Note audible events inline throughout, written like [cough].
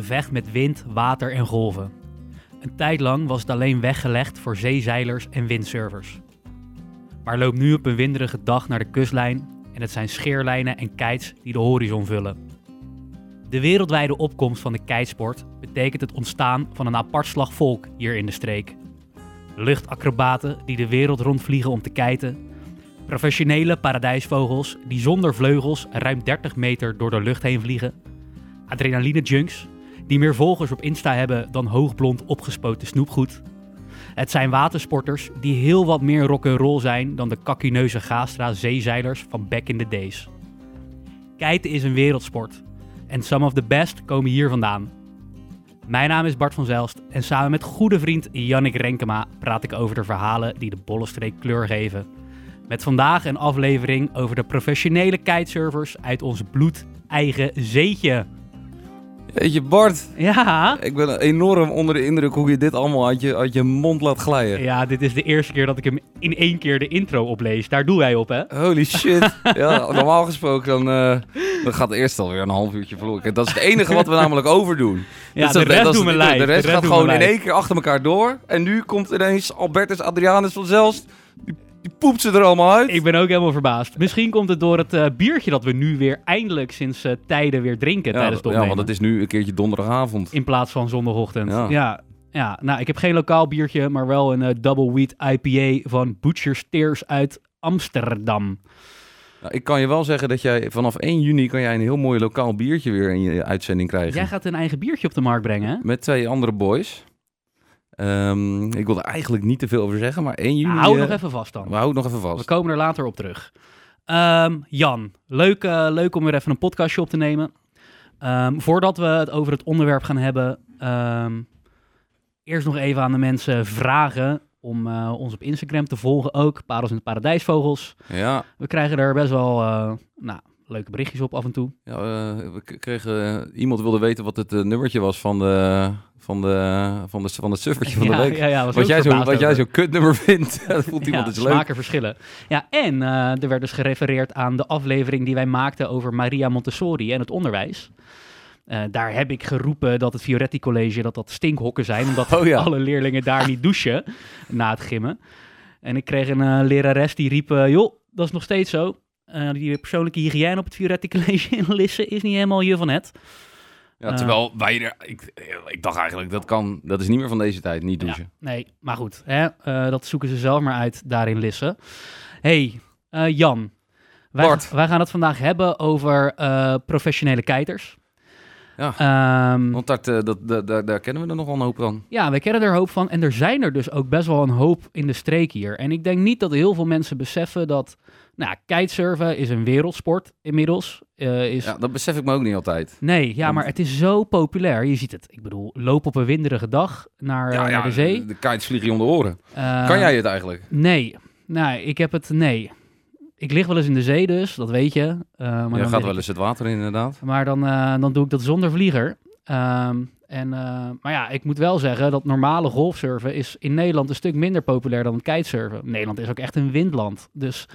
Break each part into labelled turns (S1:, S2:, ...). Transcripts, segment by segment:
S1: gevecht met wind, water en golven. Een tijd lang was het alleen weggelegd voor zeezeilers en windsurfers. Maar loop nu op een winderige dag naar de kustlijn en het zijn scheerlijnen en kites die de horizon vullen. De wereldwijde opkomst van de kitesport betekent het ontstaan van een apart slag volk hier in de streek. Luchtacrobaten die de wereld rondvliegen om te kiten. Professionele paradijsvogels die zonder vleugels ruim 30 meter door de lucht heen vliegen. Adrenaline junks die meer volgers op Insta hebben dan hoogblond opgespoten snoepgoed. Het zijn watersporters die heel wat meer rock'n'roll zijn dan de kakineuze Gastra zeezeilers van back in the days. Kiten is een wereldsport en some of the best komen hier vandaan. Mijn naam is Bart van Zelst en samen met goede vriend Jannik Renkema praat ik over de verhalen die de Bollestreek kleur geven. Met vandaag een aflevering over de professionele kitesurfers uit ons bloed-eigen zeetje.
S2: Weet je, Bart,
S1: Ja,
S2: ik ben enorm onder de indruk hoe je dit allemaal uit je, uit je mond laat glijden.
S1: ja, dit is de eerste keer dat ik hem in één keer de intro oplees. Daar doe wij op, hè?
S2: Holy shit. [laughs] ja, normaal gesproken dan, eh, dan gaat de eerste alweer een half uurtje verloren. Dat is het enige wat we namelijk overdoen.
S1: Ja,
S2: Dus
S1: de
S2: dat-
S1: rest
S2: dat
S1: doen we live.
S2: De rest
S1: De rest
S2: gaat
S1: doen
S2: gewoon in één keer achter elkaar door. En nu komt ineens Albertus Adrianus van Zelst. Die, die poept ze er allemaal uit.
S1: Ik ben ook helemaal verbaasd. Misschien komt het door het eh, biertje dat we nu weer eindelijk sinds eh, tijden weer drinken
S2: ja,
S1: tijdens het
S2: ja,
S1: opnemen.
S2: want het is nu een keertje donderdagavond.
S1: In plaats van zondagochtend.
S2: Ja.
S1: Ja. ja. nou, ik heb geen lokaal biertje, maar wel een eh, double wheat IPA van Butcher's Tears uit Amsterdam.
S2: Nou, ik kan je wel zeggen dat jij vanaf 1 juni kan jij een heel mooi lokaal biertje weer in je uitzending krijgen.
S1: Jij gaat een eigen biertje op de markt brengen, hè?
S2: Met twee andere boys. Ehm, ik wil er eigenlijk niet te veel over zeggen, maar 1 juni...
S1: Hou
S2: eh,
S1: nog even vast dan.
S2: We houden nog even
S1: We
S2: vast.
S1: komen er later op terug. Ehm, Jan, leuk, eh, leuk om weer even een podcastje op te nemen. Ehm, voordat we het over het onderwerp gaan hebben, eerst nog even aan de mensen vragen om eh, ons op Instagram te volgen ook. Parels en de Paradijsvogels.
S2: Ja,
S1: We krijgen er best wel nou, leuke berichtjes op af en toe.
S2: ja we kregen... iemand wilde weten wat het nummertje was van de... Van, de, van, de, van het suffertje van
S1: ja,
S2: de week.
S1: Ja, ja, was
S2: wat jij
S1: verbaasd
S2: wat jij zo'n kutnummer [laughs] vindt, dat voelt iemand dus leuk.
S1: smaken verschillen. Ja, en eh, er werd dus gerefereerd aan de aflevering die wij maakten over Maria Montessori en het onderwijs. Eh, daar heb ik geroepen dat het Fioretti College dat dat stinkhokken zijn, omdat
S2: Oh
S1: alle leerlingen daar niet douchen [laughs] na het gimmen. En ik kreeg een eh, lerares die riep, joh, dat is nog steeds zo. Die persoonlijke hygiëne op het Fioretti College in Lisse is niet helemaal je van het.
S2: Ja, terwijl wij er... Ik, ik dacht eigenlijk, dat kan... Dat is niet meer van deze tijd, niet douchen.
S1: Ja, nee, maar goed, hè, eh, dat zoeken ze zelf maar uit daar in Lisse. hey, eh, Jan. Wij,
S2: Bart.
S1: wij gaan het vandaag hebben over eh, professionele kiters.
S2: Ja.
S1: Ehm,
S2: Want dat, eh, dat, dat, daar, daar kennen we er nog wel een hoop van.
S1: ja, we kennen er een hoop van. En er zijn er dus ook best wel een hoop in de streek hier. En ik denk niet dat heel veel mensen beseffen dat... Nou, kitesurfen is een wereldsport inmiddels. Eh, is,
S2: Ja, dat besef ik me ook niet altijd.
S1: Nee, ja, maar het is zo populair. Je ziet het. Ik bedoel, loop op een winderige dag naar,
S2: Ja,
S1: eh,
S2: ja,
S1: naar de zee.
S2: de kites vliegen je om de oren.
S1: Eh,
S2: kan jij het eigenlijk?
S1: Nee, nou, ik heb het, nee. Ik lig wel eens in de zee dus, dat weet je. Eh, maar
S2: Je
S1: dan
S2: gaat wel eens het water in, inderdaad.
S1: Maar dan, dan doe ik dat zonder vlieger. Ehm, en, maar ja, ik moet wel zeggen dat normale golfsurfen is in Nederland een stuk minder populair dan het kitesurfen. Nederland is ook echt een windland. Dus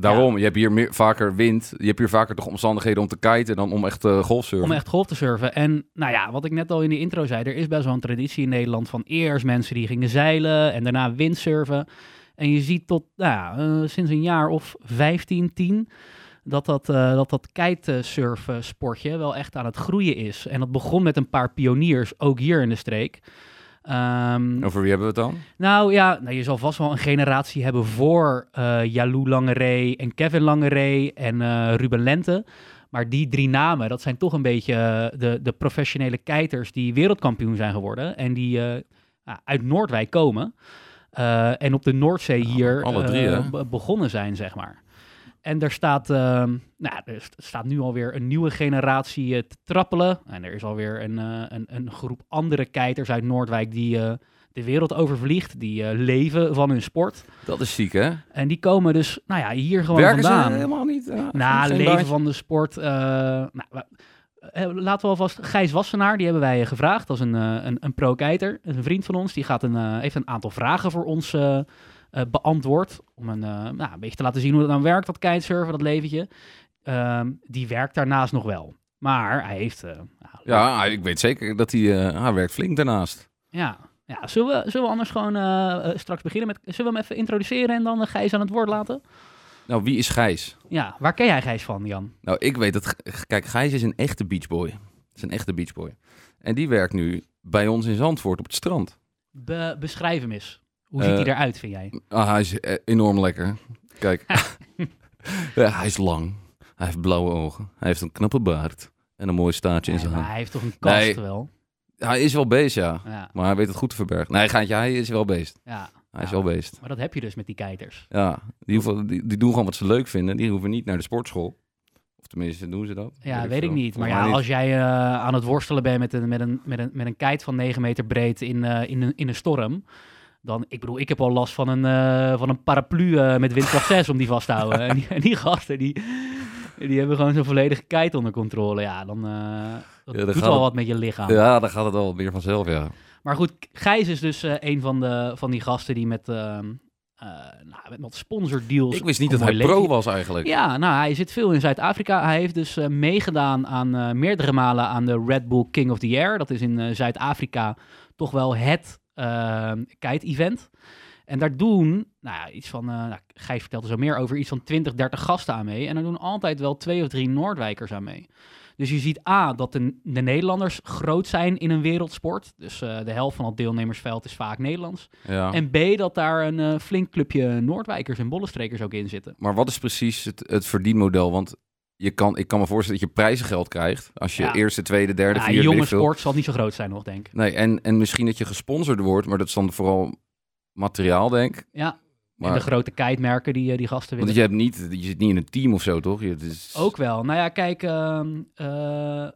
S2: Daarom, je hebt hier meer, vaker wind. Je hebt hier vaker toch omstandigheden om te kiten dan om echt uh, golfsurfen.
S1: om echt golf te surfen. En nou ja, wat ik net al in de intro zei, er is best wel een traditie in Nederland van eerst mensen die gingen zeilen en daarna windsurfen. En je ziet tot nou ja, eh, sinds een jaar of 15, 10 dat dat, eh dat, dat kitesurfen sportje wel echt aan het groeien is. En dat begon met een paar pioniers, ook hier in de streek. Ehm,
S2: Over wie hebben we het dan?
S1: nou ja, nou, je zal vast wel een generatie hebben voor eh Jalou Langeree en Kevin Langeree en eh, Ruben Lente. Maar die drie namen, dat zijn toch een beetje eh, de, de professionele kiters die wereldkampioen zijn geworden. En die uit Noordwijk komen. En op de Noordzee hier
S2: drie,
S1: begonnen zijn, zeg maar. En er staat, ehm, nou, er st- staat nu alweer een nieuwe generatie eh, te trappelen. En er is alweer een, eh, een, een groep andere kiters uit Noordwijk die eh, de wereld overvliegt. Die leven van hun sport.
S2: Dat is ziek, hè?
S1: En die komen dus, nou ja, hier gewoon
S2: Werken ze
S1: vandaan.
S2: helemaal niet?
S1: Na
S2: geen
S1: leven
S2: baantje?
S1: van de sport. nou, laten we alvast Gijs Wassenaar, die hebben wij gevraagd. Dat is een, een, een is een vriend van ons. Die gaat een, heeft een aantal vragen voor ons eh, beantwoord. Om een, eh, nou, een beetje te laten zien hoe dat nou werkt, dat kitesurfen, dat leventje. Ehm, die werkt daarnaast nog wel. Maar hij heeft... eh, nou,
S2: Ja, ik weet zeker dat hij, hij werkt flink daarnaast.
S1: Ja, ja. Zullen, we, zullen we anders gewoon straks beginnen met... Zullen we hem even introduceren en dan Gijs aan het woord laten?
S2: Nou, wie is Gijs?
S1: Ja, waar ken jij Gijs van, Jan?
S2: Nou, ik weet dat... Kijk, Gijs is een echte beachboy. is een echte beachboy. En die werkt nu bij ons in Zandvoort op het strand.
S1: Be- beschrijf hem eens. Hoe
S2: Eh,
S1: ziet hij eruit, vind jij?
S2: Ah, hij is eh, enorm lekker. Kijk, [laughs] ja, hij is lang. Hij heeft blauwe ogen. Hij heeft een knappe baard. En een mooi staartje in zijn hand.
S1: hij heeft toch een kast
S2: Nee.
S1: wel?
S2: Hij is wel beest, ja.
S1: Ja,
S2: Maar hij weet het goed te verbergen. Nee, Gaantje, hij is wel beest.
S1: ja.
S2: Hij is
S1: Ja,
S2: wel beest.
S1: Maar dat heb je dus met die kijkers.
S2: Ja, die, hoeven, die, die doen gewoon wat ze leuk vinden. Die hoeven niet naar de sportschool. Of tenminste, doen ze dat?
S1: Ja, weet ik
S2: veel.
S1: niet. Maar ja, als jij eh, aan het worstelen bent met een, met een, met een, met een kite van 9 meter breed in, eh, in, een, in een storm... Dan, ik bedoel, ik heb al last van een, eh, van een paraplu eh, met windkracht 6 om die vast te houden. en, die, en die gasten, die, die hebben gewoon zo'n volledige kite onder controle. Ja, dan, eh dat
S2: dan
S1: doet wel
S2: het-
S1: wat met je lichaam.
S2: Ja, dan gaat het wel meer vanzelf, ja.
S1: Maar goed, Gijs is dus een van, de, van die gasten die met, eh nou, met, met sponsordeals...
S2: Ik wist niet dat hij pro was eigenlijk.
S1: Ja, nou, hij zit veel in Zuid-Afrika. Hij heeft dus meegedaan aan meerdere malen aan de Red Bull King of the Air. Dat is in Zuid-Afrika toch wel het kite-event. En daar doen, nou ja, iets van, nou, Gijs vertelt er zo meer over, iets van 20, 30 gasten aan mee. En daar doen altijd wel twee of drie Noordwijkers aan mee. Dus je ziet A, dat de, de Nederlanders groot zijn in een wereldsport. Dus eh, de helft van het deelnemersveld is vaak Nederlands.
S2: Ja.
S1: En B, dat daar een eh, flink clubje Noordwijkers en bollenstrekers ook in zitten.
S2: Maar wat is precies het, het verdienmodel? Want je kan, ik kan me voorstellen dat je prijzengeld krijgt. Als je
S1: Ja.
S2: eerste, tweede, derde,
S1: Ja,
S2: vierde,
S1: jonge sport zal niet zo groot zijn nog, denk ik.
S2: Nee, en, en misschien dat je gesponsord wordt, maar dat is dan vooral materiaal, denk ik.
S1: Ja,
S2: Maar,
S1: en de grote kitemerken die, eh, die gasten willen.
S2: want je, hebt niet, je zit niet in een team of zo, toch? Je, het is,
S1: Ook wel. Nou ja, kijk, ehm, eh,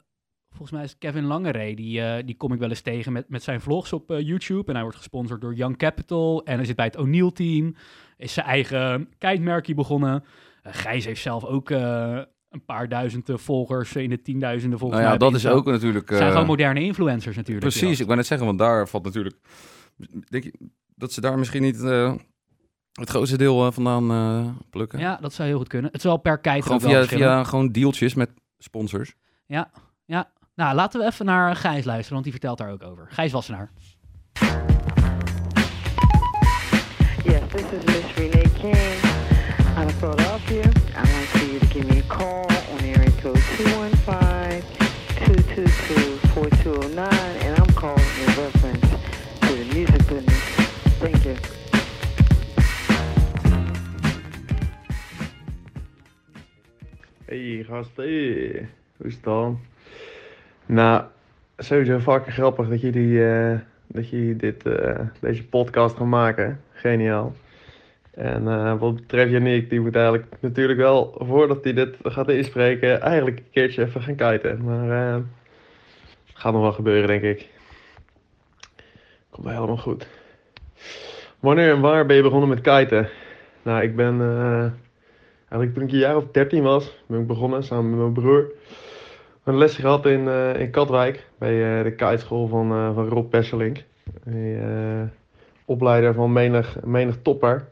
S1: volgens mij is Kevin Langeree, die, eh, die kom ik wel eens tegen met, met zijn vlogs op YouTube. En hij wordt gesponsord door Young Capital. En hij zit bij het O'Neill team. Is zijn eigen kitemerkje begonnen. Gijs heeft zelf ook een paar duizend volgers in de tienduizenden volgens
S2: Nou ja, dat is ook natuurlijk...
S1: Zijn
S2: eh,
S1: gewoon moderne influencers natuurlijk.
S2: Precies, ik wou net zeggen, want daar valt natuurlijk... Denk je dat ze daar misschien niet eh, het grootste deel eh, vandaan eh, plukken?
S1: Ja, dat zou heel goed kunnen. Het is wel per kite
S2: Gewoon via, via gewoon dealtjes met sponsors.
S1: Nou, laten we even naar Gijs luisteren, want die vertelt daar ook over. Gijs Wassenaar.
S3: Yes, this is Miss Renee King out of Philadelphia. Give me a call on area code 215-222-4209, and I'm calling in reference to the music business. Thank you.
S4: Hey gasten, hoe is het dan? Nou, sowieso fucking grappig dat jullie, eh, dat jullie dit, eh, deze podcast gaan maken. Geniaal. En eh, wat betreft Yannick, die moet eigenlijk natuurlijk wel, voordat hij dit gaat inspreken, eigenlijk een keertje even gaan kiten. Maar eh gaat nog wel gebeuren, denk ik. Komt wel helemaal goed. Wanneer en waar ben je begonnen met kiten? Nou, ik ben... eh, Eigenlijk toen ik een jaar of 13 was, ben ik begonnen samen met mijn broer. Hebben les gehad in, in Katwijk, bij de kiteschool van, van Rob Pesselink. Opleider van menig, menig topper.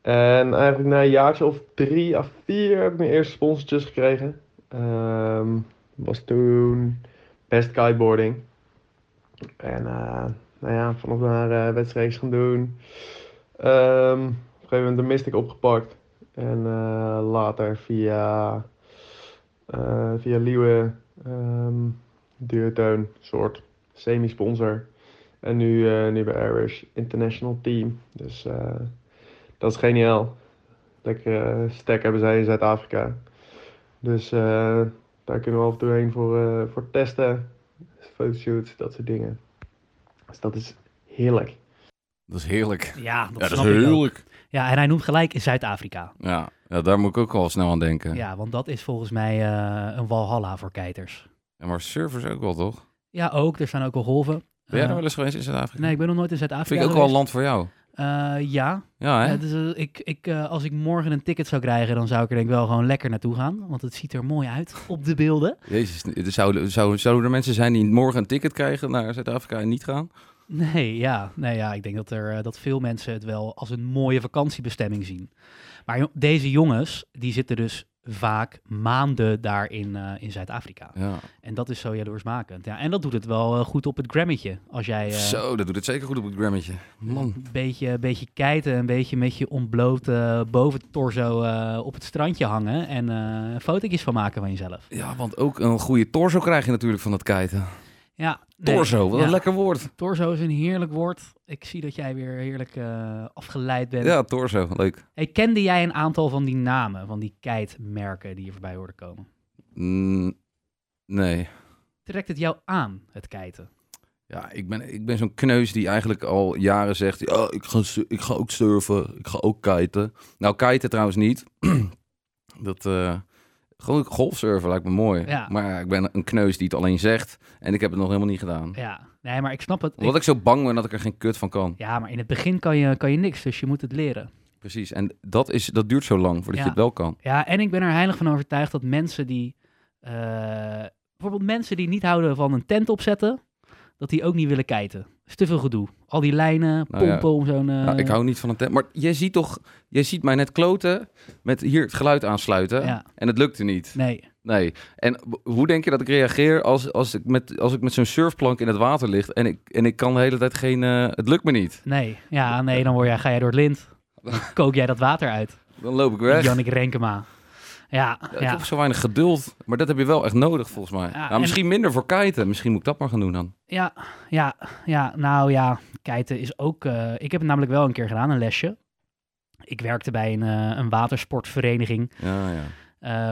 S4: En eigenlijk na een jaartje of drie à vier heb ik mijn eerste sponsortjes gekregen. Ehm was toen best kiteboarding. En eh, nou ja, vanaf daar wedstrijdjes gaan doen. Ehm, op een gegeven moment de Mystic opgepakt. En eh, later via, eh via Liewe, ehm duurtoon, soort semi-sponsor. En nu, nu bij Irish International Team. Dus dat is geniaal. Lekker eh, stack hebben zij in Zuid-Afrika. Dus eh, daar kunnen we af en toe heen voor, eh, voor testen. Fotoshoots, dat soort dingen. Dus dat is heerlijk.
S2: Dat is heerlijk.
S1: Ja, dat,
S2: Ja, dat
S1: snap
S2: is heerlijk.
S1: Ja, en hij noemt gelijk in Zuid-Afrika.
S2: Ja, ja, daar moet ik ook wel snel aan denken.
S1: Ja, want dat is volgens mij eh, een walhalla voor kiters.
S2: Ja, maar surfers ook wel, toch?
S1: Ja, ook. Er zijn ook wel golven.
S2: Ben jij er wel eens geweest in Zuid-Afrika?
S1: Nee, ik ben nog nooit in Zuid-Afrika
S2: Vind ik ook wel een land voor jou.
S1: Eh, ja,
S2: Ja, hè?
S1: Ja, dus, eh, ik, ik, eh, als ik morgen een ticket zou krijgen, dan zou ik er denk ik wel gewoon lekker naartoe gaan. Want het ziet er mooi uit [laughs] op de beelden.
S2: Jezus, er zouden, zouden, zouden er mensen zijn die morgen een ticket krijgen naar Zuid-Afrika en niet gaan?
S1: Nee, ja, nee, ja, ik denk dat, er, eh, dat veel mensen het wel als een mooie vakantiebestemming zien. Maar deze jongens, die zitten dus vaak maanden daar in, eh, in Zuid-Afrika.
S2: Ja.
S1: En dat is zo jaloersmakend. Ja, en dat doet het wel eh, goed op het grammetje. Als jij eh,
S2: Zo, dat doet het zeker goed op het grammetje. Man.
S1: een beetje, beetje kijten, een beetje met je ontblote boventorso eh op het strandje hangen en fotootjes van maken van jezelf.
S2: Ja, want ook een goede torso krijg je natuurlijk van het kiten.
S1: Ja, nee,
S2: Torso, wat
S1: ja.
S2: een lekker woord.
S1: Torso is een heerlijk woord. Ik zie dat jij weer heerlijk eh, afgeleid bent.
S2: Ja, torso, leuk.
S1: Hey, kende jij een aantal van die namen, van die kitemerken die je voorbij hoorde komen?
S2: Mm, nee.
S1: Trekt het jou aan, het kiten?
S2: Ja, ik ben, ik ben zo'n kneus die eigenlijk al jaren zegt... Ja, ik ga, ik ga ook surfen, ik ga ook kiten. Nou, kiten trouwens niet. [clears throat] dat, eh, gewoon golfsurfen lijkt me mooi.
S1: Ja.
S2: Maar ik ben een kneus die het alleen zegt. En ik heb het nog helemaal niet gedaan.
S1: Ja, nee, maar ik snap het.
S2: Omdat ik zo bang ben dat ik er geen kut van kan.
S1: Ja, maar in het begin kan je, kan je niks, dus je moet het leren.
S2: Precies. En dat, is, dat duurt zo lang voordat
S1: Ja.
S2: je het wel kan.
S1: Ja, en ik ben er heilig van overtuigd dat mensen die... eh, bijvoorbeeld mensen die niet houden van een tent opzetten... dat die ook niet willen. Dat is te veel gedoe. Al die lijnen,
S2: Nou ja.
S1: pompen om zo'n... eh,
S2: Nou, ik hou niet van een tent. Maar jij ziet toch... Jij ziet mij net kloten met hier het geluid aansluiten.
S1: Ja.
S2: En het lukte niet.
S1: Nee,
S2: Nee. En hoe denk je dat ik reageer als, als ik met, als ik met zo'n surfplank in het water lig en ik, en ik kan de hele tijd geen... eh, het lukt me niet.
S1: nee. Ja, nee, dan word jij, ga jij door het lint. Dan kook jij dat water uit.
S2: Dan loop ik weg.
S1: Jannik Renkema. Ja,
S2: Ja, ik
S1: ja.
S2: heb zo weinig geduld. Maar dat heb je wel echt nodig volgens mij.
S1: Ja,
S2: nou,
S1: en-
S2: misschien minder voor kiten. Misschien moet ik dat maar gaan doen dan.
S1: Ja, ja, ja, nou ja, kiten is ook... eh, ik heb het namelijk wel een keer gedaan, een lesje. Ik werkte bij een, eh, een watersportvereniging.
S2: Ja, ja.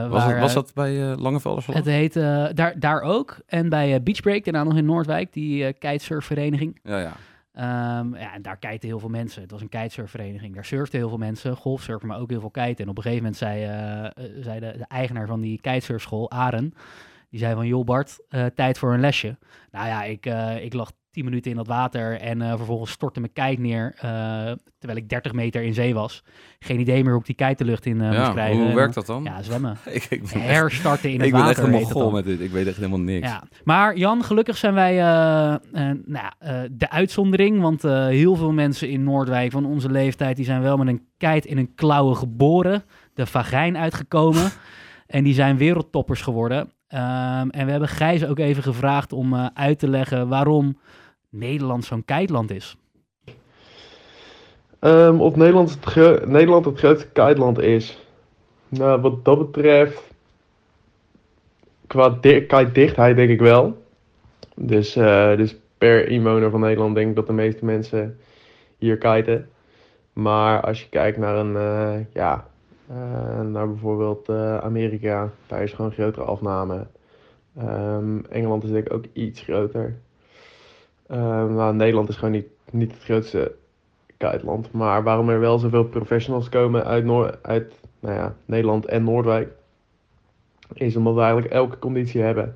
S1: eh,
S2: Was,
S1: waar,
S2: het, was dat bij uh, Langevelder
S1: Het heet daar, daar ook. En bij Beachbreak, daarna nog in Noordwijk, die eh kitesurfvereniging.
S2: Ja, ja.
S1: Ehm, ja, en daar kiten heel veel mensen. Het was een kitesurfvereniging. Daar surften heel veel mensen, golfsurfen, maar ook heel veel kiten. En op een gegeven moment zei, eh, eh, zei de, eigenaar van die kitesurfschool, Aren, die zei van, joh Bart, eh, tijd voor een lesje. Nou ja, ik, ik lag 10 minuten in dat water en eh, vervolgens stortte mijn kite neer, eh, terwijl ik 30 meter in zee was. Geen idee meer hoe ik die kite de lucht in moest
S2: ja
S1: krijgen.
S2: hoe werkt dat dan?
S1: Ja, zwemmen. [laughs]
S2: ik, ik ben
S1: Herstarten in het
S2: ik ben
S1: water.
S2: echt een met dit. Ik weet echt helemaal niks.
S1: Ja, maar Jan, gelukkig zijn wij nou, de uitzondering. Want heel veel mensen in Noordwijk van onze leeftijd... die zijn wel met een kite in hun klauwen geboren. De vagijn uitgekomen. [laughs] en die zijn wereldtoppers geworden. Ehm, en we hebben Gijs ook even gevraagd om uit te leggen... waarom Nederland zo'n kiteland is.
S4: Ehm, of Nederland het, Nederland het grootste kiteland is. Nou, wat dat betreft, qua di kitedichtheid denk ik wel. Dus, eh, dus per inwoner van Nederland denk ik dat de meeste mensen hier kiten. Maar als je kijkt naar een, eh, ja, eh, naar bijvoorbeeld Amerika, daar is gewoon grotere afname. Ehm, Engeland is denk ik ook iets groter. Ehm, nou, Nederland is gewoon niet, niet het grootste kiteland. Maar waarom er wel zoveel professionals komen uit, uit nou ja, Nederland en Noordwijk, is omdat we eigenlijk elke conditie hebben.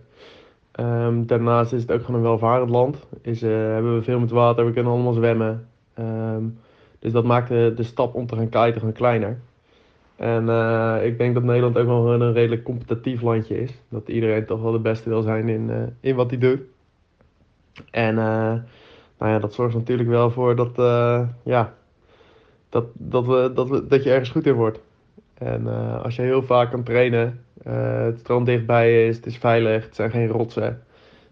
S4: Ehm, daarnaast is het ook gewoon een welvarend land. Is, eh, hebben we veel met water, we kunnen allemaal zwemmen. Ehm, dus dat maakt de, stap om te gaan kiten gewoon kleiner. En eh, ik denk dat Nederland ook wel een redelijk competitief landje is. Dat iedereen toch wel de beste wil zijn in, eh, in wat hij doet. En eh, nou ja, dat zorgt natuurlijk wel voor dat, eh, ja, dat, dat, we, dat, we, dat je ergens goed in wordt. En eh, als je heel vaak kan trainen, het strand dichtbij is, het is veilig, het zijn geen rotsen.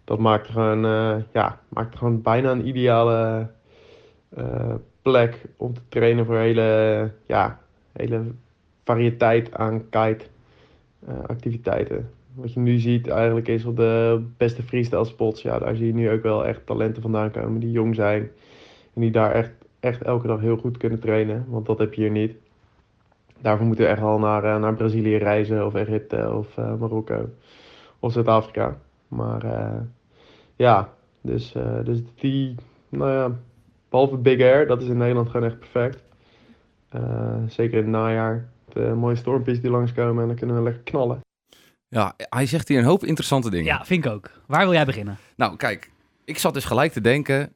S4: Dat maakt er gewoon, ja, maakt er gewoon bijna een ideale plek om te trainen voor hele, ja, hele variëteit aan kite eh, activiteiten. Wat je nu ziet eigenlijk is op de beste freestyle spots, ja, daar zie je nu ook wel echt talenten vandaan komen die jong zijn. En die daar echt, echt elke dag heel goed kunnen trainen, want dat heb je hier niet. Daarvoor moeten we echt al naar, eh, naar Brazilië reizen, of Egypte, of eh, Marokko, of Zuid-Afrika. Maar eh, ja, dus, dus die, nou ja, behalve Big Air, dat is in Nederland gewoon echt perfect. Zeker in het najaar. De mooie stormpjes die langskomen en dan kunnen we lekker knallen.
S2: Ja, hij zegt hier een hoop interessante dingen.
S1: Ja, vind ik ook. Waar wil jij beginnen?
S2: Nou, kijk, ik zat dus gelijk te denken.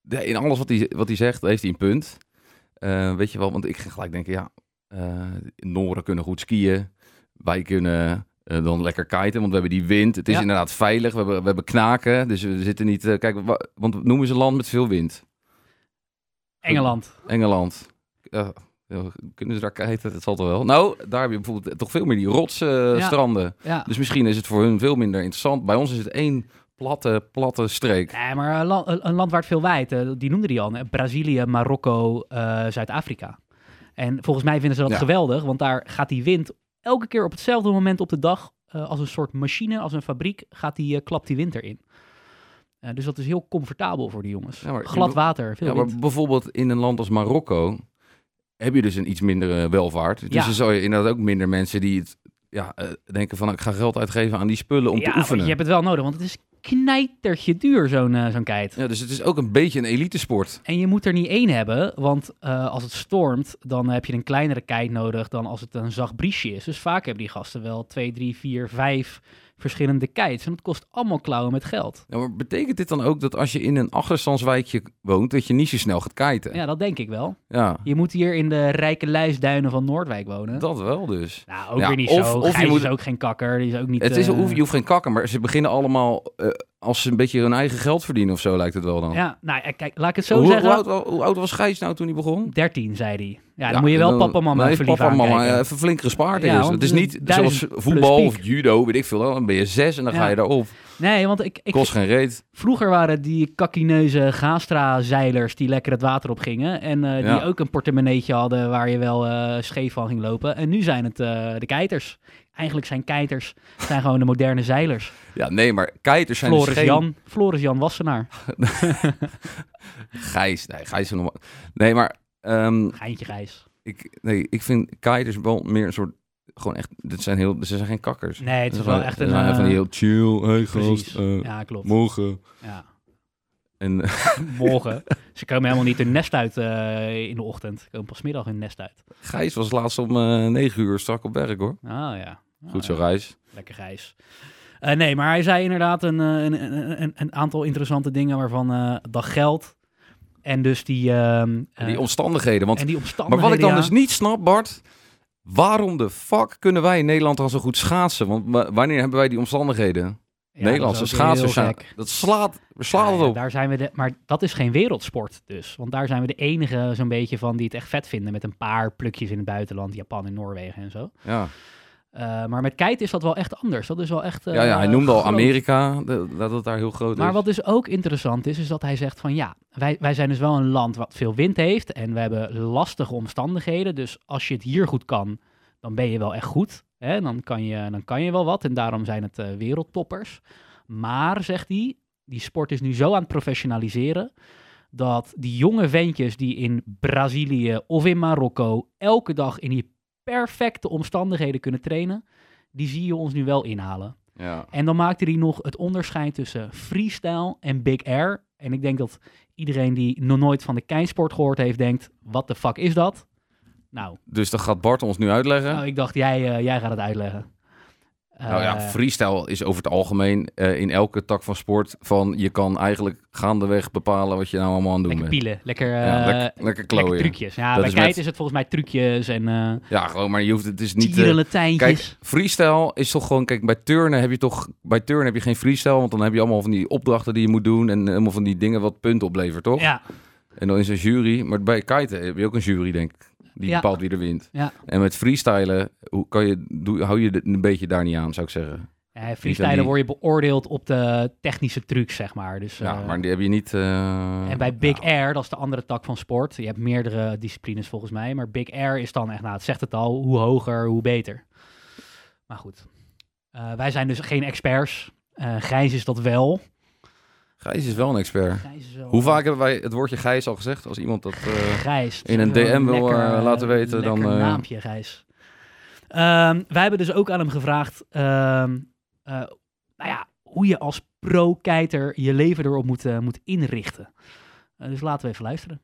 S2: de- in alles wat hij, wat hij zegt, heeft hij een punt. Eh, weet je wel, want ik ging gelijk denken, ja, eh Noren kunnen goed skiën. Wij kunnen dan lekker kiten, want we hebben die wind. Het is
S1: Ja.
S2: inderdaad veilig. We hebben, we hebben knaken, dus we zitten niet... kijk, wa- want noemen ze land met veel wind?
S1: Engeland.
S2: Engeland. Kunnen ze daar kiten? Dat zal toch wel. Nou, daar heb je bijvoorbeeld toch veel meer die rotsstranden.
S1: Ja.
S2: Dus misschien is het voor hun veel minder interessant. Bij ons is het één platte, platte streek.
S1: Nee, maar een land, een land waar het veel wijdt, eh, die noemde die al. hè? Brazilië, Marokko, eh, Zuid-Afrika. En volgens mij vinden ze dat
S2: Ja.
S1: geweldig, want daar gaat die wind elke keer op hetzelfde moment op de dag, eh, als een soort machine, als een fabriek, gaat die, eh, klapt die wind erin. Eh, dus dat is heel comfortabel voor die jongens.
S2: Ja,
S1: Glad water, veel
S2: Ja,
S1: wind.
S2: maar bijvoorbeeld in een land als Marokko heb je dus een iets mindere welvaart. Dus
S1: Ja.
S2: dan zou je inderdaad ook minder mensen die het ja, eh, denken van ik ga geld uitgeven aan die spullen om
S1: ja,
S2: te oefenen.
S1: je hebt het wel nodig, want het is knijtertje duur, zo'n eh, zo'n kite.
S2: Ja, dus het is ook een beetje een elitesport.
S1: En je moet er niet één hebben, want eh, als het stormt, dan heb je een kleinere kite nodig dan als het een zacht briesje is. Dus vaak hebben die gasten wel twee, drie, vier, vijf verschillende kites. En dat kost allemaal klauwen met geld.
S2: Ja, maar betekent dit dan ook dat als je in een achterstandswijkje woont, dat je niet zo snel gaat kiten?
S1: Ja, dat denk ik wel.
S2: Ja,
S1: Je moet hier in de rijke lijstduinen van Noordwijk wonen.
S2: dat wel dus.
S1: Nou, ook
S2: Ja,
S1: weer niet
S2: of-
S1: zo.
S2: of je moet-
S1: is ook geen kakker. Die is ook niet...
S2: Het is,
S1: eh,
S2: je hoeft geen kakken, maar ze beginnen allemaal als ze een beetje hun eigen geld verdienen of zo, lijkt het wel dan.
S1: Ja, nou ja, kijk, laat ik het zo
S2: hoe,
S1: zeggen.
S2: hoe, oud, hoe oud was Gijs nou toen hij begon?
S1: 13, zei hij. Ja, dan moet je wel papa mama even
S2: papa mama even flink gespaard
S1: Ja,
S2: Het is
S1: het
S2: niet
S1: is duizend
S2: zoals voetbal of judo, weet ik veel. Dan ben je zes en dan
S1: Ja.
S2: ga je daarop.
S1: Nee, want ik, ik,
S2: Kost geen reet.
S1: Vroeger waren die kakkineuze Gastra-zeilers die lekker het water op gingen. En eh, die ook een portemonneetje hadden waar je wel eh, scheef van ging lopen. En nu zijn het eh, de keiters. Eigenlijk zijn keiters zijn gewoon de moderne zeilers.
S2: Ja, nee, maar kiters zijn dus
S1: Floris
S2: geen...
S1: Jan, Floris Jan Wassenaar. [laughs]
S2: Gijs, nee, Gijs is normaal. Nee, maar ehm,
S1: Geintje Gijs.
S2: ik, nee, ik vind kiters wel meer een soort... Gewoon echt, dit zijn heel, ze zijn geen kakkers.
S1: Nee, het is wel echt een...
S2: zijn van die
S1: eh,
S2: heel chill. Hey gast, eh,
S1: Ja, klopt.
S2: morgen.
S1: Ja.
S2: En [laughs]
S1: Morgen. [laughs] Ze komen helemaal niet hun nest uit eh, in de ochtend. Ze komen pas middag hun nest uit.
S2: Gijs was laatst om 9 uur strak op werk hoor.
S1: Ah ja. Ah,
S2: Goed zo. Reis.
S1: Lekker grijs. Eh, nee, maar hij zei inderdaad een, eh, een, een, een, een aantal interessante dingen waarvan eh, dat geld en dus die, ehm, eh,
S2: Die omstandigheden. Want
S1: en die
S2: Maar
S1: omstandigheden.
S2: wat ik dan
S1: ja.
S2: dus niet snap, Bart. Waarom de fuck kunnen wij in Nederland dan zo goed schaatsen? Want wa- wanneer hebben wij die omstandigheden?
S1: Ja,
S2: Nederlandse schaatsers zijn... Dat slaat... We slaan
S1: Ja,
S2: het op.
S1: daar zijn we de, maar dat is geen wereldsport dus. Want daar zijn we de enige zo'n beetje van die het echt vet vinden met een paar plukjes in het buitenland, Japan en Noorwegen en zo.
S2: Ja.
S1: Eh, maar met kite is dat wel echt anders. Dat is wel echt.
S2: ja, ja, hij
S1: eh,
S2: noemde al. Amerika, dat het daar heel groot
S1: Maar
S2: is.
S1: wat dus ook interessant is, is dat hij zegt van ja, wij, wij zijn dus wel een land wat veel wind heeft en we hebben lastige omstandigheden. Dus als je het hier goed kan, dan ben je wel echt goed. Hè? Dan, kan je, dan kan je wel wat en daarom zijn het eh, wereldtoppers. Maar, zegt hij, die sport is nu zo aan het professionaliseren dat die jonge ventjes die in Brazilië of in Marokko elke dag in die perfecte omstandigheden kunnen trainen, die zie je ons nu wel inhalen.
S2: Ja.
S1: En dan maakte hij nog het onderscheid tussen freestyle en big air. En ik denk dat iedereen die nog nooit van de keinsport gehoord heeft, denkt, wat de fuck is dat? Nou,
S2: Dus dat gaat Bart ons nu uitleggen.
S1: nou, ik dacht, jij, eh, jij gaat het uitleggen.
S2: Nou ja,
S1: Eh,
S2: freestyle is over het algemeen eh, in elke tak van sport van je kan eigenlijk gaandeweg bepalen wat je nou allemaal aan het doen
S1: lekker
S2: bent.
S1: pielen, lekker,
S2: Ja,
S1: eh,
S2: lekker, lekker
S1: lekker
S2: klooien.
S1: trucjes. Ja,
S2: Dat
S1: bij kite
S2: met-
S1: is het volgens mij trucjes en
S2: Ja, gewoon, maar je hoeft het is niet...
S1: tierenlatijntjes.
S2: Kijk, freestyle is toch gewoon... Kijk, bij turnen heb je toch... Bij turnen heb je geen freestyle, want dan heb je allemaal van die opdrachten die je moet doen en helemaal van die dingen wat punten oplevert, toch?
S1: ja,
S2: En dan is een jury. Maar bij kiten heb je ook een jury, denk ik. Die
S1: Ja.
S2: bepaalt wie er wint.
S1: Ja.
S2: En met freestylen hoe kan je, doe, hou je het een beetje daar niet aan, zou ik zeggen.
S1: ja freestylen word je beoordeeld op de technische trucs, zeg maar. Dus,
S2: ja,
S1: eh,
S2: maar die heb je niet... eh,
S1: En bij Big. Air, dat is de andere tak van sport. Je hebt meerdere disciplines volgens mij. Maar Big Air is dan echt, nou het zegt het al, hoe hoger, hoe beter. Maar goed. Eh, wij zijn dus geen experts. Gijs is dat wel.
S2: Gijs is wel een expert.
S1: Gijs is wel
S2: Hoe vaak hebben wij het woordje Gijs al gezegd? Als iemand dat... eh,
S1: Gijs.
S2: in een DM wil,
S1: lekker,
S2: eh, laten weten, dan, eh,
S1: naampje, Gijs. Ehm, wij hebben dus ook aan hem gevraagd... ehm, eh, nou ja, hoe je als pro-kiter je leven erop moet, eh, moet inrichten. Eh, dus laten we even luisteren.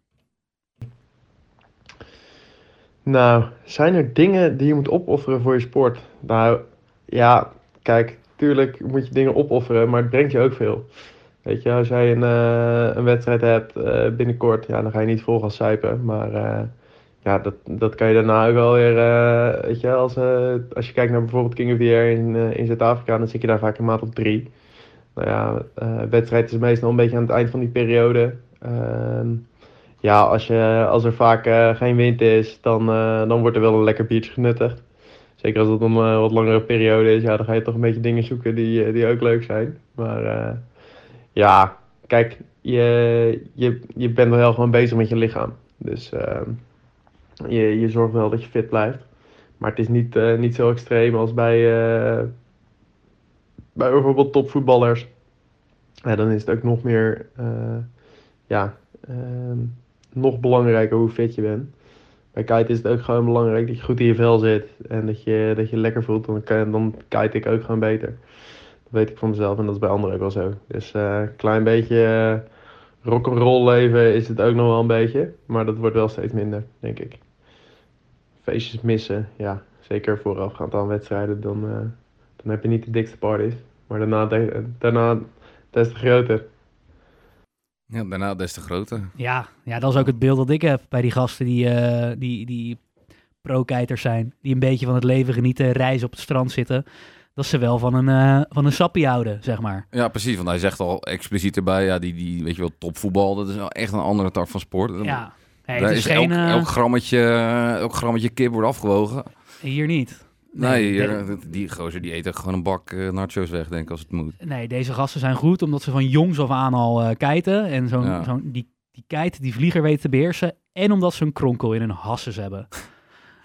S4: Nou, zijn er dingen die je moet opofferen voor je sport? Nou, ja, kijk, tuurlijk moet je dingen opofferen, maar het brengt je ook veel. Weet je, als jij een, eh, een wedstrijd hebt eh, binnenkort, ja, dan ga je niet vol gaan. Maar eh, ja, dat, dat kan je daarna ook wel weer, weet je, als, als je kijkt naar bijvoorbeeld King of the Air in, in Zuid-Afrika, dan zit je daar vaak een maand op drie. Nou ja, wedstrijd is meestal een beetje aan het eind van die periode. Ehm, ja, als, je, als er vaak geen wind is, dan, dan wordt er wel een lekker biertje genuttigd. Zeker als het een wat langere periode is, ja, dan ga je toch een beetje dingen zoeken die, die ook leuk zijn. Maar ja, kijk, je, je, je bent wel gewoon bezig met je lichaam. Dus ehm, je, je zorgt wel dat je fit blijft. Maar het is niet, eh, niet zo extreem als bij, eh, bij bijvoorbeeld topvoetballers. Ja, dan is het ook nog meer, eh, ja, ehm, nog belangrijker hoe fit je bent. Bij kite is het ook gewoon belangrijk dat je goed in je vel zit en dat je, dat je lekker voelt. Dan, dan kite ik ook gewoon beter. Dat weet ik van mezelf en dat is bij anderen ook wel zo. Dus eh, een klein beetje eh, rock'n'roll leven is het ook nog wel een beetje. Maar dat wordt wel steeds minder, denk ik. Feestjes missen, ja. Zeker voorafgaand aan wedstrijden, dan, eh, dan heb je niet de dikste parties. Maar daarna, de- daarna des te groter.
S2: Ja, daarna des te groter.
S1: Ja, ja, dat is ook het beeld dat ik heb bij die gasten die, eh, die, die pro-kijters zijn. Die een beetje van het leven genieten, reizen op het strand zitten. Dat ze wel van een, eh, van een sappie houden, zeg maar.
S2: Ja, precies. Want hij zegt al expliciet erbij, ja, die, die weet je wel, topvoetbal, dat is wel echt een andere tak van sport.
S1: Ja,
S2: Daar is
S1: is geen...
S2: elk,
S1: eh,
S2: elk, grammetje, elk grammetje kip wordt afgewogen.
S1: Hier niet.
S2: Nee, hier,
S1: de-
S2: die gozer die eten gewoon een bak eh, nachos weg, denk ik, als het moet.
S1: nee, deze gasten zijn goed omdat ze van jongs af aan al eh kijten. En zo'n,
S2: Ja.
S1: zo'n, die, die kite, die vlieger weten te beheersen. En omdat ze een kronkel in hun hasses hebben.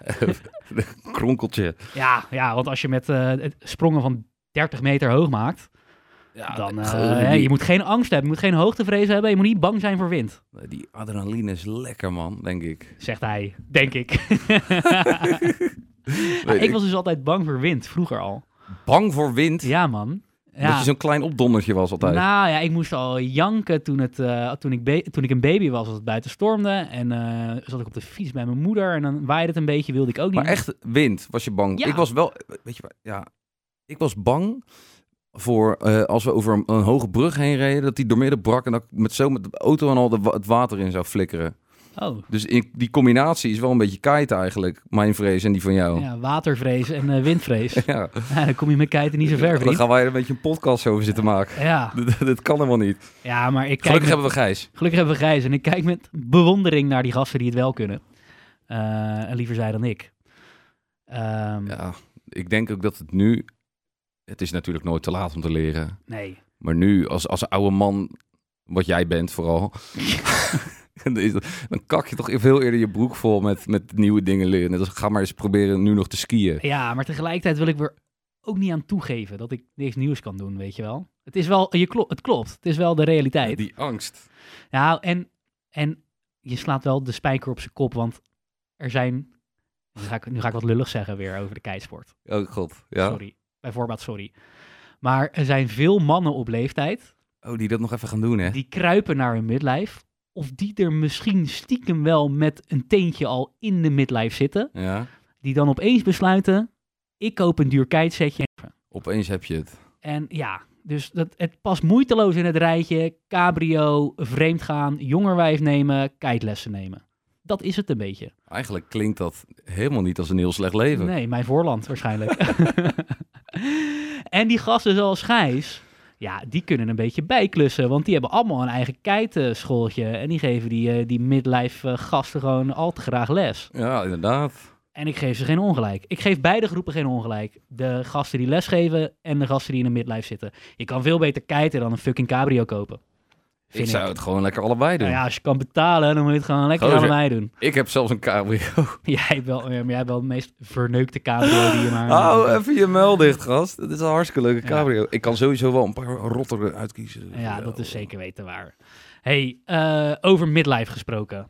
S1: [laughs]
S2: Kronkeltje.
S1: Ja, ja want als je met eh, sprongen van 30 meter hoog maakt,
S2: Ja,
S1: dan eh, hè, je moet geen angst hebben, je moet geen hoogtevrees hebben, je moet niet bang zijn voor wind,
S2: die adrenaline is lekker, man, denk ik.
S1: zegt hij, denk ik. [laughs] [laughs] Ja,
S2: Weet
S1: ik was dus altijd bang voor wind, vroeger al.
S2: Bang voor wind,
S1: Ja, man.
S2: Dat
S1: Ja.
S2: je zo'n klein opdondertje was altijd.
S1: Nou ja, ik moest al janken toen, het, eh, toen, ik, toen ik een baby was als het buiten stormde. En eh, zat ik op de fiets bij mijn moeder en dan waaide het een beetje, wilde ik ook niet.
S2: maar echt wind, was je bang?
S1: Ja.
S2: Ik was wel, weet je wat, ja, ik was bang voor eh, als we over een, een hoge brug heen reden, dat die doormidden brak en dat ik met zo met de auto en al de, het water in zou flikkeren.
S1: Oh,
S2: Dus die combinatie is wel een beetje kite eigenlijk, mijn vrees en die van jou.
S1: ja, watervrees en eh, windvrees. [laughs]
S2: Ja.
S1: ja, dan kom je met kijten niet zo ver,
S2: Dan
S1: vriend.
S2: gaan wij er een beetje een podcast over zitten maken.
S1: Ja, [laughs]
S2: Dat, kan helemaal niet.
S1: ja, maar ik kijk
S2: Gelukkig
S1: met-
S2: hebben we Gijs.
S1: Gelukkig hebben we Gijs en ik kijk met bewondering naar die gasten die het wel kunnen. Eh, en liever zij dan ik. Ehm,
S2: Ja, ik denk ook dat het nu... Het is natuurlijk nooit te laat om te leren.
S1: Nee.
S2: Maar nu, als, als oude man, wat jij bent vooral... [laughs] [laughs] dan kak je toch veel eerder je broek vol met, met nieuwe dingen leren. Dus ga maar eens proberen nu nog te skiën.
S1: Ja, maar tegelijkertijd wil ik er ook niet aan toegeven dat ik niks nieuws kan doen, weet je wel. Het is wel, je klo het klopt. Het is wel de realiteit.
S2: Die angst.
S1: Ja, en, en je slaat wel de spijker op zijn kop, want er zijn... Nu ga, ik, nu ga ik wat lullig zeggen weer over de keitsport.
S2: Oh god, ja.
S1: Sorry. Bijvoorbeeld, sorry. Maar er zijn veel mannen op leeftijd
S2: Oh, die dat nog even gaan doen, hè?
S1: die kruipen naar hun midlife. Of die er misschien stiekem wel met een teentje al in de midlife zitten.
S2: Ja.
S1: Die dan opeens besluiten, ik koop een duur kitesetje.
S2: Opeens heb je het.
S1: En ja, dus dat, het past moeiteloos in het rijtje. Cabrio, vreemdgaan, jongerwijf nemen, kitelessen nemen. Dat is het een beetje.
S2: Eigenlijk klinkt dat helemaal niet als een heel slecht leven.
S1: Nee, mijn voorland waarschijnlijk. [laughs] en die gasten zoals Gijs, ja, die kunnen een beetje bijklussen. Want die hebben allemaal een eigen keitenschooltje. En die geven die, eh, die midlife eh, gasten gewoon al te graag les.
S2: Ja, inderdaad.
S1: En ik geef ze geen ongelijk. Ik geef beide groepen geen ongelijk. De gasten die lesgeven en de gasten die in de midlife zitten. Je kan veel beter kiten dan een fucking cabrio kopen.
S2: Ik zou het gewoon lekker allebei doen.
S1: Nou ja, als je kan betalen, dan moet je het gewoon lekker
S2: Gozer.
S1: allebei doen.
S2: Ik heb zelfs een cabrio. [laughs]
S1: Jij wel, maar jij hebt wel de meest verneukte cabrio die je maar...
S2: Hou [laughs] even je muil dicht, gast. Het is een hartstikke leuke
S1: Ja.
S2: cabrio. Ik kan sowieso wel een paar rottere uitkiezen.
S1: Ja, dat is zeker weten waar. hey, eh, over midlife gesproken.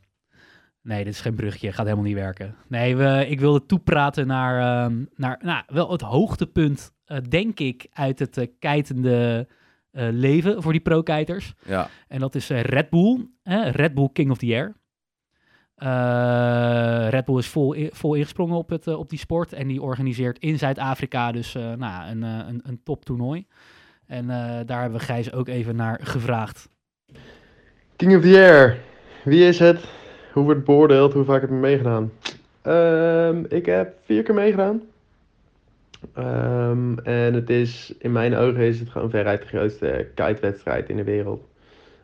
S1: Nee, dit is geen brugje, gaat helemaal niet werken. Nee, we, ik wilde toepraten naar, ehm, naar nou, wel het hoogtepunt, eh, denk ik, uit het eh, kijtende eh, leven voor die pro-kiters.
S2: Ja,
S1: En dat is eh, Red Bull, hè? Red Bull King of the Air. Eh, Red Bull is vol, vol ingesprongen op, het, op die sport en die organiseert in Zuid-Afrika dus eh, nou, een, een, een toptoernooi. En eh, daar hebben we Gijs ook even naar gevraagd.
S4: King of the Air. Wie is het? hoe wordt beoordeeld? Hoe vaak heb ik meegedaan? Ehm, ik heb vier keer meegedaan. Ehm, en het is, in mijn ogen is het gewoon veruit de grootste kitewedstrijd in de wereld.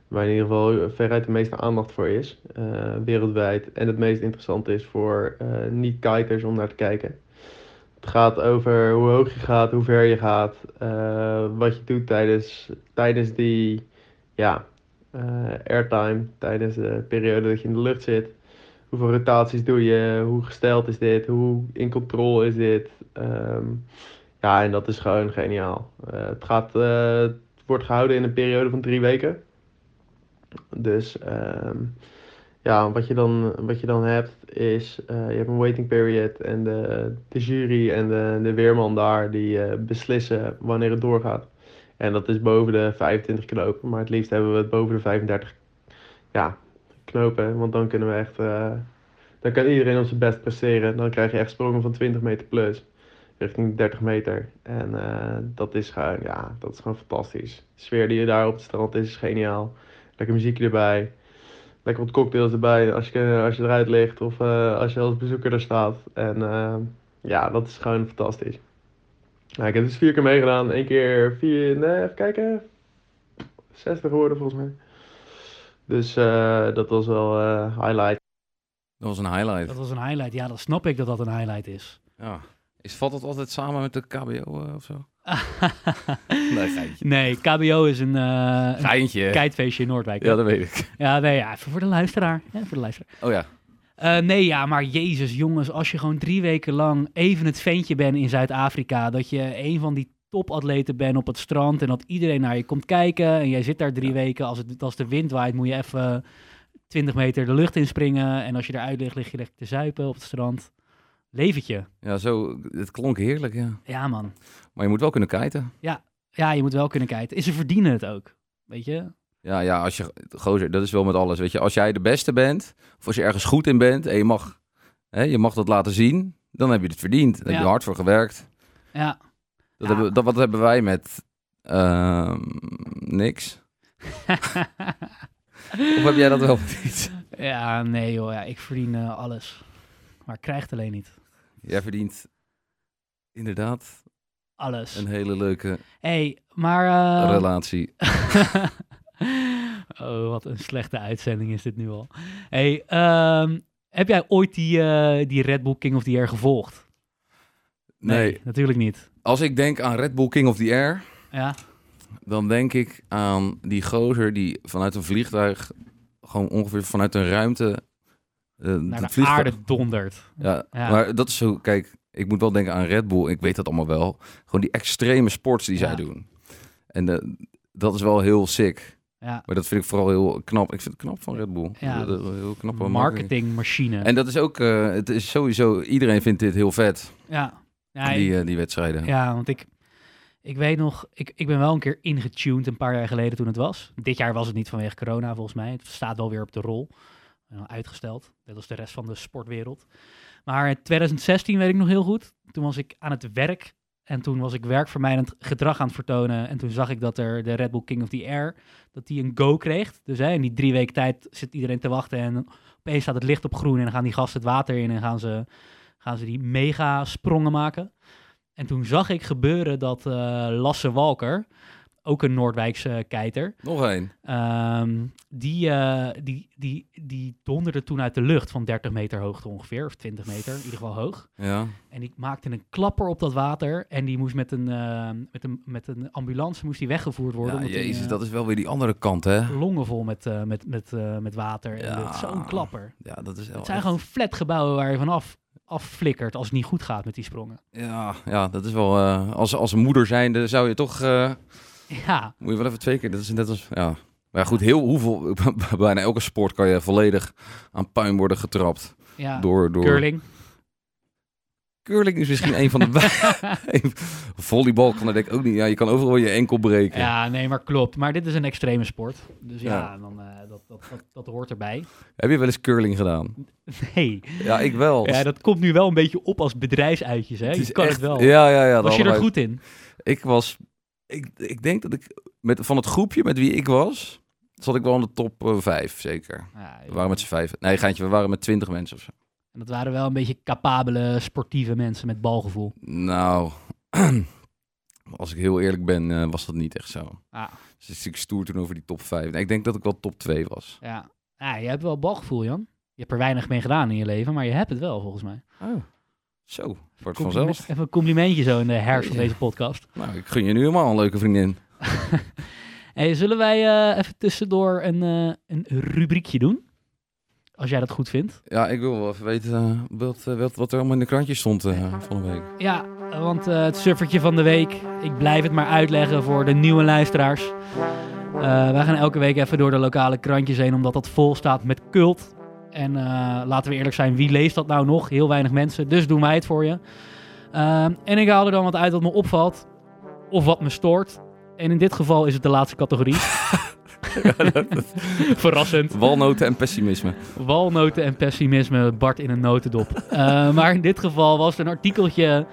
S4: Waar in ieder geval veruit de meeste aandacht voor is, eh, wereldwijd. En het meest interessant is voor eh, niet-kiters om naar te kijken. Het gaat over hoe hoog je gaat, hoe ver je gaat, eh, wat je doet tijdens, tijdens die ja, airtime, tijdens de periode dat je in de lucht zit. Hoeveel rotaties doe je, hoe gesteld is dit, hoe in controle is dit. Ehm, ja, en dat is gewoon geniaal. Eh, het, gaat, eh, het wordt gehouden in een periode van drie weken. Dus ehm, ja, wat je dan, wat je dan hebt is, eh, je hebt een waiting period en de, de jury en de, de weerman daar die beslissen wanneer het doorgaat. En dat is boven de 25 knopen, maar het liefst hebben we het boven de 35 ja, knopen, want dan kunnen we echt, dan kan iedereen op zijn best presteren. Dan krijg je echt sprongen van 20 meter plus, richting 30 meter. En eh, dat is gewoon, ja, dat is gewoon fantastisch. De sfeer die je daar op het strand is, is geniaal. Lekker muziekje erbij. Lekker wat cocktails erbij als je, als je eruit ligt of eh, als je als bezoeker er staat. En eh, ja, dat is gewoon fantastisch. Nou, ik heb dus vier keer meegedaan. Eén keer vier, nee, even kijken. 60 geworden volgens mij. Dus eh, dat was wel eh, highlight.
S2: Dat was een highlight.
S1: Dat was een highlight. Ja, dan snap ik dat dat een highlight is.
S2: Ja. Is, valt dat altijd samen met de KBO eh, of zo? [laughs] Nee, geintje.
S1: nee, KBO is een, eh een
S2: Geintje.
S1: kijtfeestje in Noordwijk.
S2: Ja, dat weet ik.
S1: Ja, nee, ja, even voor de luisteraar. Ja, voor de luisteraar.
S2: Oh ja.
S1: Eh, nee, ja, maar Jezus, jongens, als je gewoon drie weken lang even het ventje bent in Zuid-Afrika, dat je een van die topatleten bent op het strand en dat iedereen naar je komt kijken en jij zit daar drie
S2: Ja.
S1: weken, als, het, als de wind waait moet je even 20 meter de lucht inspringen en als je eruit ligt, lig je lekker te zuipen op het strand. Leventje.
S2: Ja, zo. Het klonk heerlijk, ja.
S1: Ja, man.
S2: Maar je moet wel kunnen kiten.
S1: Ja, je moet wel kunnen kijken. En ze verdienen het ook, weet je?
S2: Ja, ja, als je, gozer, dat is wel met alles, weet je. Als jij de beste bent, of als je ergens goed in bent en je mag, hè, je mag dat laten zien, dan heb je het verdiend. Daar heb
S1: Ja.
S2: je hard voor gewerkt.
S1: Ja.
S2: Dat
S1: Ja.
S2: hebben, dat, wat hebben wij met ehm, niks? [laughs] Of heb jij dat wel verdiend?
S1: ja, nee joh, ja, ik verdien eh, alles. Maar ik krijg het alleen niet.
S2: Jij verdient inderdaad
S1: Alles.
S2: een hele leuke
S1: hey, maar... eh,
S2: relatie. [laughs]
S1: oh, wat een slechte uitzending is dit nu al. Hey, ehm, heb jij ooit die, eh, die Red Bull King of the Air gevolgd?
S2: Nee,
S1: natuurlijk niet.
S2: als ik denk aan Red Bull King of the Air,
S1: Ja,
S2: dan denk ik aan die gozer die vanuit een vliegtuig, gewoon ongeveer vanuit een ruimte, eh,
S1: naar de
S2: vliegtuig-
S1: aarde dondert.
S2: Ja,
S1: Ja.
S2: maar dat is zo, kijk, ik moet wel denken aan Red Bull, ik weet dat allemaal wel. Gewoon die extreme sports die
S1: Ja.
S2: zij doen. En eh, dat is wel heel sick.
S1: Ja,
S2: Maar dat vind ik vooral heel knap. Ik vind het knap van Red Bull.
S1: Ja,
S2: Dat- heel knappe marketing.
S1: marketingmachine.
S2: En dat is ook, eh, het is sowieso, iedereen vindt dit heel vet,
S1: ja. Ja,
S2: die, die wedstrijden.
S1: Ja, want ik, ik weet nog, ik, ik ben wel een keer ingetuned een paar jaar geleden toen het was. Dit jaar was het niet vanwege corona volgens mij. Het staat wel weer op de rol. Eh, uitgesteld, net als de rest van de sportwereld. Maar in 2016 weet ik nog heel goed. Toen was ik aan het werk en toen was ik werkvermijdend gedrag aan het vertonen. En toen zag ik dat er de Red Bull King of the Air, dat die een go kreeg. Dus hè, in die drie weken tijd zit iedereen te wachten en opeens staat het licht op groen en dan gaan die gasten het water in en gaan ze, gaan ze die mega sprongen maken. En toen zag ik gebeuren dat eh, Lasse Walker, ook een Noordwijkse keiter,
S2: Nog één.
S1: ehm, die, eh, die, die, die donderde toen uit de lucht van 30 meter hoogte ongeveer, of 20 meter, in ieder geval hoog.
S2: Ja.
S1: En die maakte een klapper op dat water en die moest met een, eh, met een, met een ambulance moest die weggevoerd worden.
S2: ja,
S1: omdat
S2: jezus,
S1: eh,
S2: dat is wel weer die andere kant, hè?
S1: longen vol met, met, met, met water.
S2: Ja.
S1: Zo'n klapper.
S2: Ja, dat is wel
S1: Het zijn
S2: echt-
S1: gewoon flatgebouwen waar je vanaf afflikkert als het niet goed gaat met die sprongen.
S2: Ja, ja, dat is wel... eh, als, als een moeder zijnde zou je toch...
S1: Ja,
S2: moet je wel even twee keer... Dat is net als... Ja. Maar ja, goed, heel, hoeveel... [laughs] Bijna elke sport kan je volledig aan puin worden getrapt.
S1: ja.
S2: Door, door...
S1: curling.
S2: Curling is misschien een van de... [laughs] [laughs] Volleybal kan denk ik ook niet... Ja, je kan overal je enkel breken.
S1: Ja, nee, maar klopt. Maar dit is een extreme sport. Dus ja,
S2: Ja.
S1: dan, eh, dat, dat, dat, dat hoort erbij.
S2: Heb je wel eens curling gedaan?
S1: Nee.
S2: Ja, ik wel.
S1: Ja, dat komt nu wel een beetje op als bedrijfsuitjes, hè?
S2: Het
S1: Je kan
S2: echt-
S1: het wel.
S2: Ja, ja, ja.
S1: Was je er goed in?
S2: Ik was... Ik, ik denk dat ik... Met, van het groepje met wie ik was... zat ik wel in de top eh, vijf, zeker.
S1: Ja,
S2: We waren met z'n vijf. Nee, geintje, we waren met twintig mensen of zo.
S1: En dat waren wel een beetje capabele, sportieve mensen met balgevoel.
S2: Nou, [clears throat] als ik heel eerlijk ben, eh, was dat niet echt zo.
S1: Ah.
S2: Dus ik stoer toen over die top vijf. Nee, ik denk dat ik wel top twee was.
S1: Ja. ja, je hebt wel balgevoel, Jan. Je hebt er weinig mee gedaan in je leven, maar je hebt het wel, volgens mij.
S2: Oh, zo. Wordt vanzelf.
S1: Even een complimentje zo in de herfst van deze podcast.
S2: Nou, ik gun je nu helemaal een leuke vriendin. [laughs]
S1: Hey, zullen wij eh, even tussendoor een, eh, een rubriekje doen? Als jij dat goed vindt.
S2: Ja, ik wil wel even weten eh, wat, wat, wat er allemaal in de krantjes stond van de week.
S1: Ja, want het suffertje van de week. Ik blijf het maar uitleggen voor de nieuwe luisteraars. Wij gaan elke week even door de lokale krantjes heen, omdat dat vol staat met cult. En eh, laten we eerlijk zijn, wie leest dat nou nog? Heel weinig mensen, dus doen wij het voor je. Ehm, en ik haal er dan wat uit wat me opvalt, of wat me stoort. En in dit geval is het de laatste categorie. [laughs] [laughs] Verrassend.
S2: Walnoten en pessimisme.
S1: Walnoten en pessimisme, Bart in een notendop. Eh, [laughs] maar in dit geval was het een artikeltje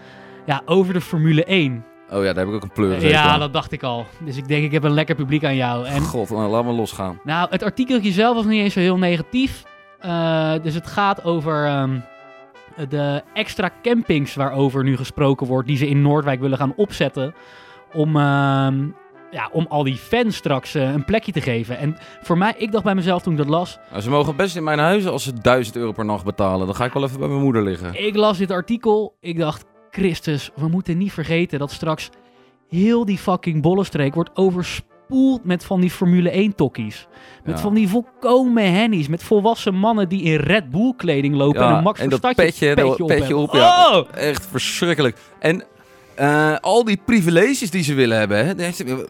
S1: ja, over de Formule 1.
S2: Oh ja, daar heb ik ook een pleur
S1: Ja, dat dacht ik al. Dus ik denk, ik heb een lekker publiek aan jou. En
S2: God, nou, laat me losgaan.
S1: nou, het artikeltje zelf was niet eens zo heel negatief. Eh, dus het gaat over ehm, de extra campings waarover nu gesproken wordt, die ze in Noordwijk willen gaan opzetten. Om, ehm, ja, om al die fans straks eh, een plekje te geven. En voor mij, ik dacht bij mezelf toen ik dat las,
S2: Nou, ze mogen best in mijn huis als ze 1000 euro per nacht betalen. Dan ga ik wel even bij mijn moeder liggen.
S1: Ik las dit artikel. Ik dacht, Christus, we moeten niet vergeten dat straks heel die fucking bollenstreek wordt overspoeld met van die Formule 1 tokkies. Met
S2: Ja.
S1: van die volkomen hennies. Met volwassen mannen die in Red Bull kleding lopen
S2: Ja,
S1: en een Max
S2: en dat
S1: Verstappen
S2: petje, dat
S1: op
S2: petje
S1: hebben.
S2: op, ja.
S1: Oh!
S2: Echt verschrikkelijk. En eh, al die privileges die ze willen hebben. Hè?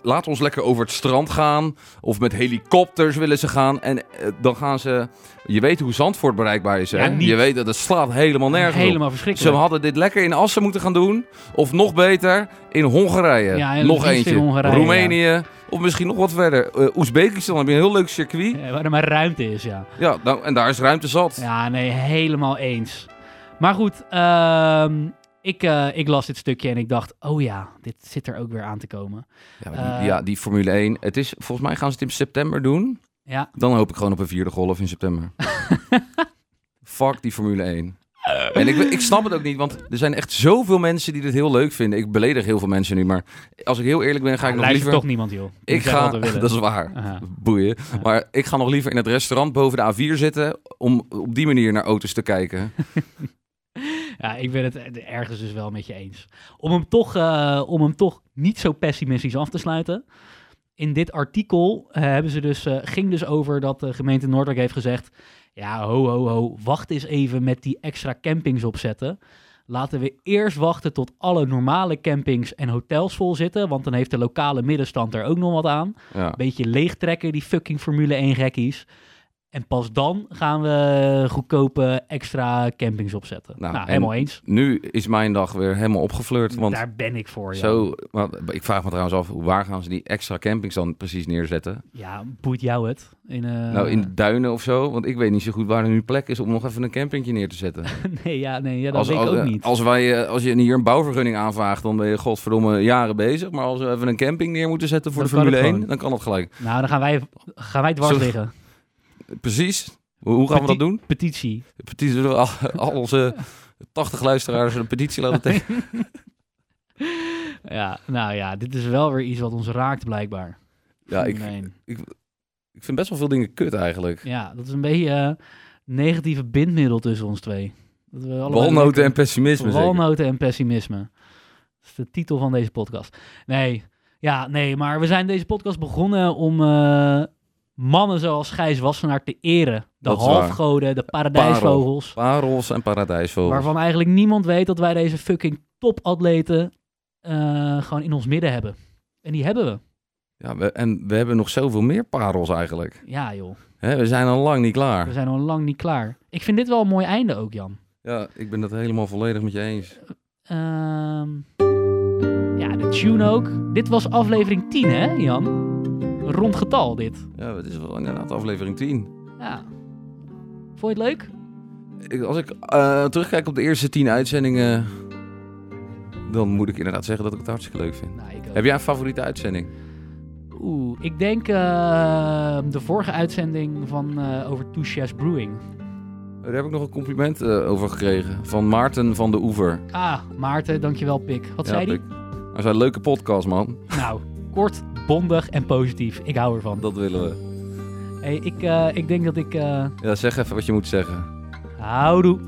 S2: Laat ons lekker over het strand gaan. Of met helikopters willen ze gaan. En eh, dan gaan ze... Je weet hoe Zandvoort bereikbaar is. Hè?
S1: Ja.
S2: Je weet dat het slaat helemaal nergens op.
S1: Helemaal
S2: Ze
S1: verschrikkelijk.
S2: hadden dit lekker in Assen moeten gaan doen. Of nog beter, in Hongarije.
S1: Ja,
S2: nog eentje.
S1: Hongarije,
S2: Roemenië. Of misschien nog wat verder. Eh Oezbekistan heb je een heel leuk circuit.
S1: Ja, waar er maar ruimte is, ja.
S2: Ja, nou, en daar is ruimte zat.
S1: Ja, nee, helemaal eens. Maar goed, ehm, ik, eh, ik las dit stukje en ik dacht, oh ja, dit zit er ook weer aan te komen.
S2: Ja, die,
S1: Eh,
S2: ja, die Formule 1. Het is, volgens mij gaan ze het in september doen.
S1: Ja,
S2: Dan hoop ik gewoon op een vierde golf in september. [laughs] Fuck die Formule 1. En ik, ik snap het ook niet, want er zijn echt zoveel mensen die dit heel leuk vinden. Ik beledig heel veel mensen nu, maar als ik heel eerlijk ben, ga ik nog liever...
S1: toch niemand, joh.
S2: Ik ga, [laughs] dat is waar,
S1: Aha.
S2: boeien. Maar ik ga nog liever in het restaurant boven de A4 zitten om op die manier naar auto's te kijken. [laughs]
S1: Ja, ik ben het er- ergens dus wel met je eens. Om hem toch, eh, om hem toch niet zo pessimistisch af te sluiten. In dit artikel eh, hebben ze dus, eh, ging dus over dat de gemeente Noordwijk heeft gezegd... Ja, ho, ho, ho, wacht eens even met die extra campings opzetten. Laten we eerst wachten tot alle normale campings en hotels vol zitten. Want dan heeft de lokale middenstand er ook nog wat aan.
S2: Ja.
S1: Beetje leegtrekken, die fucking Formule 1 gekkies. En pas dan gaan we goedkope extra campings opzetten.
S2: Nou,
S1: Nou, helemaal eens.
S2: Nu is mijn dag weer helemaal opgeflirt, want
S1: Daar ben ik voor, ja.
S2: zo... maar ik vraag me trouwens af, waar gaan ze die extra campings dan precies neerzetten?
S1: Ja, boeit jou het? In, eh,
S2: Nou, in de duinen of zo? Want ik weet niet zo goed waar er nu plek is om nog even een campingje neer te zetten. [laughs]
S1: nee, ja, nee, ja, dat
S2: als,
S1: weet ik
S2: als,
S1: ook niet.
S2: Als, wij, eh, als je hier een bouwvergunning aanvraagt, dan ben je godverdomme jaren bezig. Maar als we even een camping neer moeten zetten voor
S1: Dan
S2: de Formule 1,
S1: gewoon.
S2: dan kan dat gelijk.
S1: Nou, dan gaan wij, gaan wij dwars
S2: Zo-
S1: liggen.
S2: Precies. Hoe, hoe gaan we dat doen?
S1: Petitie.
S2: Petitie, al, al onze 80 luisteraars een petitie laten [laughs] tekenen?
S1: Ja, nou ja, dit is wel weer iets wat ons raakt blijkbaar.
S2: Ja, ik, ik vind best wel veel dingen kut eigenlijk.
S1: Ja, dat is een beetje eh, negatieve bindmiddel tussen ons twee. Dat we
S2: Walnoten
S1: lekker-
S2: en pessimisme zeker.
S1: Walnoten en pessimisme. Dat is de titel van deze podcast. Nee, ja, nee, maar we zijn deze podcast begonnen om eh, mannen zoals Gijs Wassenaar te eren. De
S2: Dat
S1: halfgoden, de paradijsvogels.
S2: Parels en paradijsvogels.
S1: Waarvan eigenlijk niemand weet dat wij deze fucking topatleten eh gewoon in ons midden hebben. En die hebben we.
S2: Ja, we, en we hebben nog zoveel meer parels eigenlijk.
S1: Ja, joh.
S2: Hè, we zijn al lang niet klaar.
S1: We zijn al lang niet klaar. Ik vind dit wel een mooi einde ook, Jan.
S2: Ja, ik ben het helemaal volledig met je eens.
S1: Ehm, ja, de tune ook. Dit was aflevering 10, hè, Jan? Rond getal, dit.
S2: Ja, het is wel inderdaad aflevering 10.
S1: Ja. Vond je het leuk?
S2: Ik, als ik eh, terugkijk op de eerste 10 uitzendingen, dan moet ik inderdaad zeggen dat ik het hartstikke leuk vind.
S1: Nou.
S2: Heb jij een favoriete uitzending?
S1: Oeh, ik denk eh, de vorige uitzending van eh, over Two Chefs Brewing.
S2: Daar heb ik nog een compliment over gekregen. Van Maarten van de Oever.
S1: Ah, Maarten, dankjewel Pik. Wat zei hij?
S2: Hij zei, leuke podcast man.
S1: Nou, kort, bondig en positief. Ik hou ervan.
S2: Dat willen we.
S1: Hey, ik, eh, ik denk dat ik... eh
S2: Ja, zeg even wat je moet zeggen.
S1: houdoe.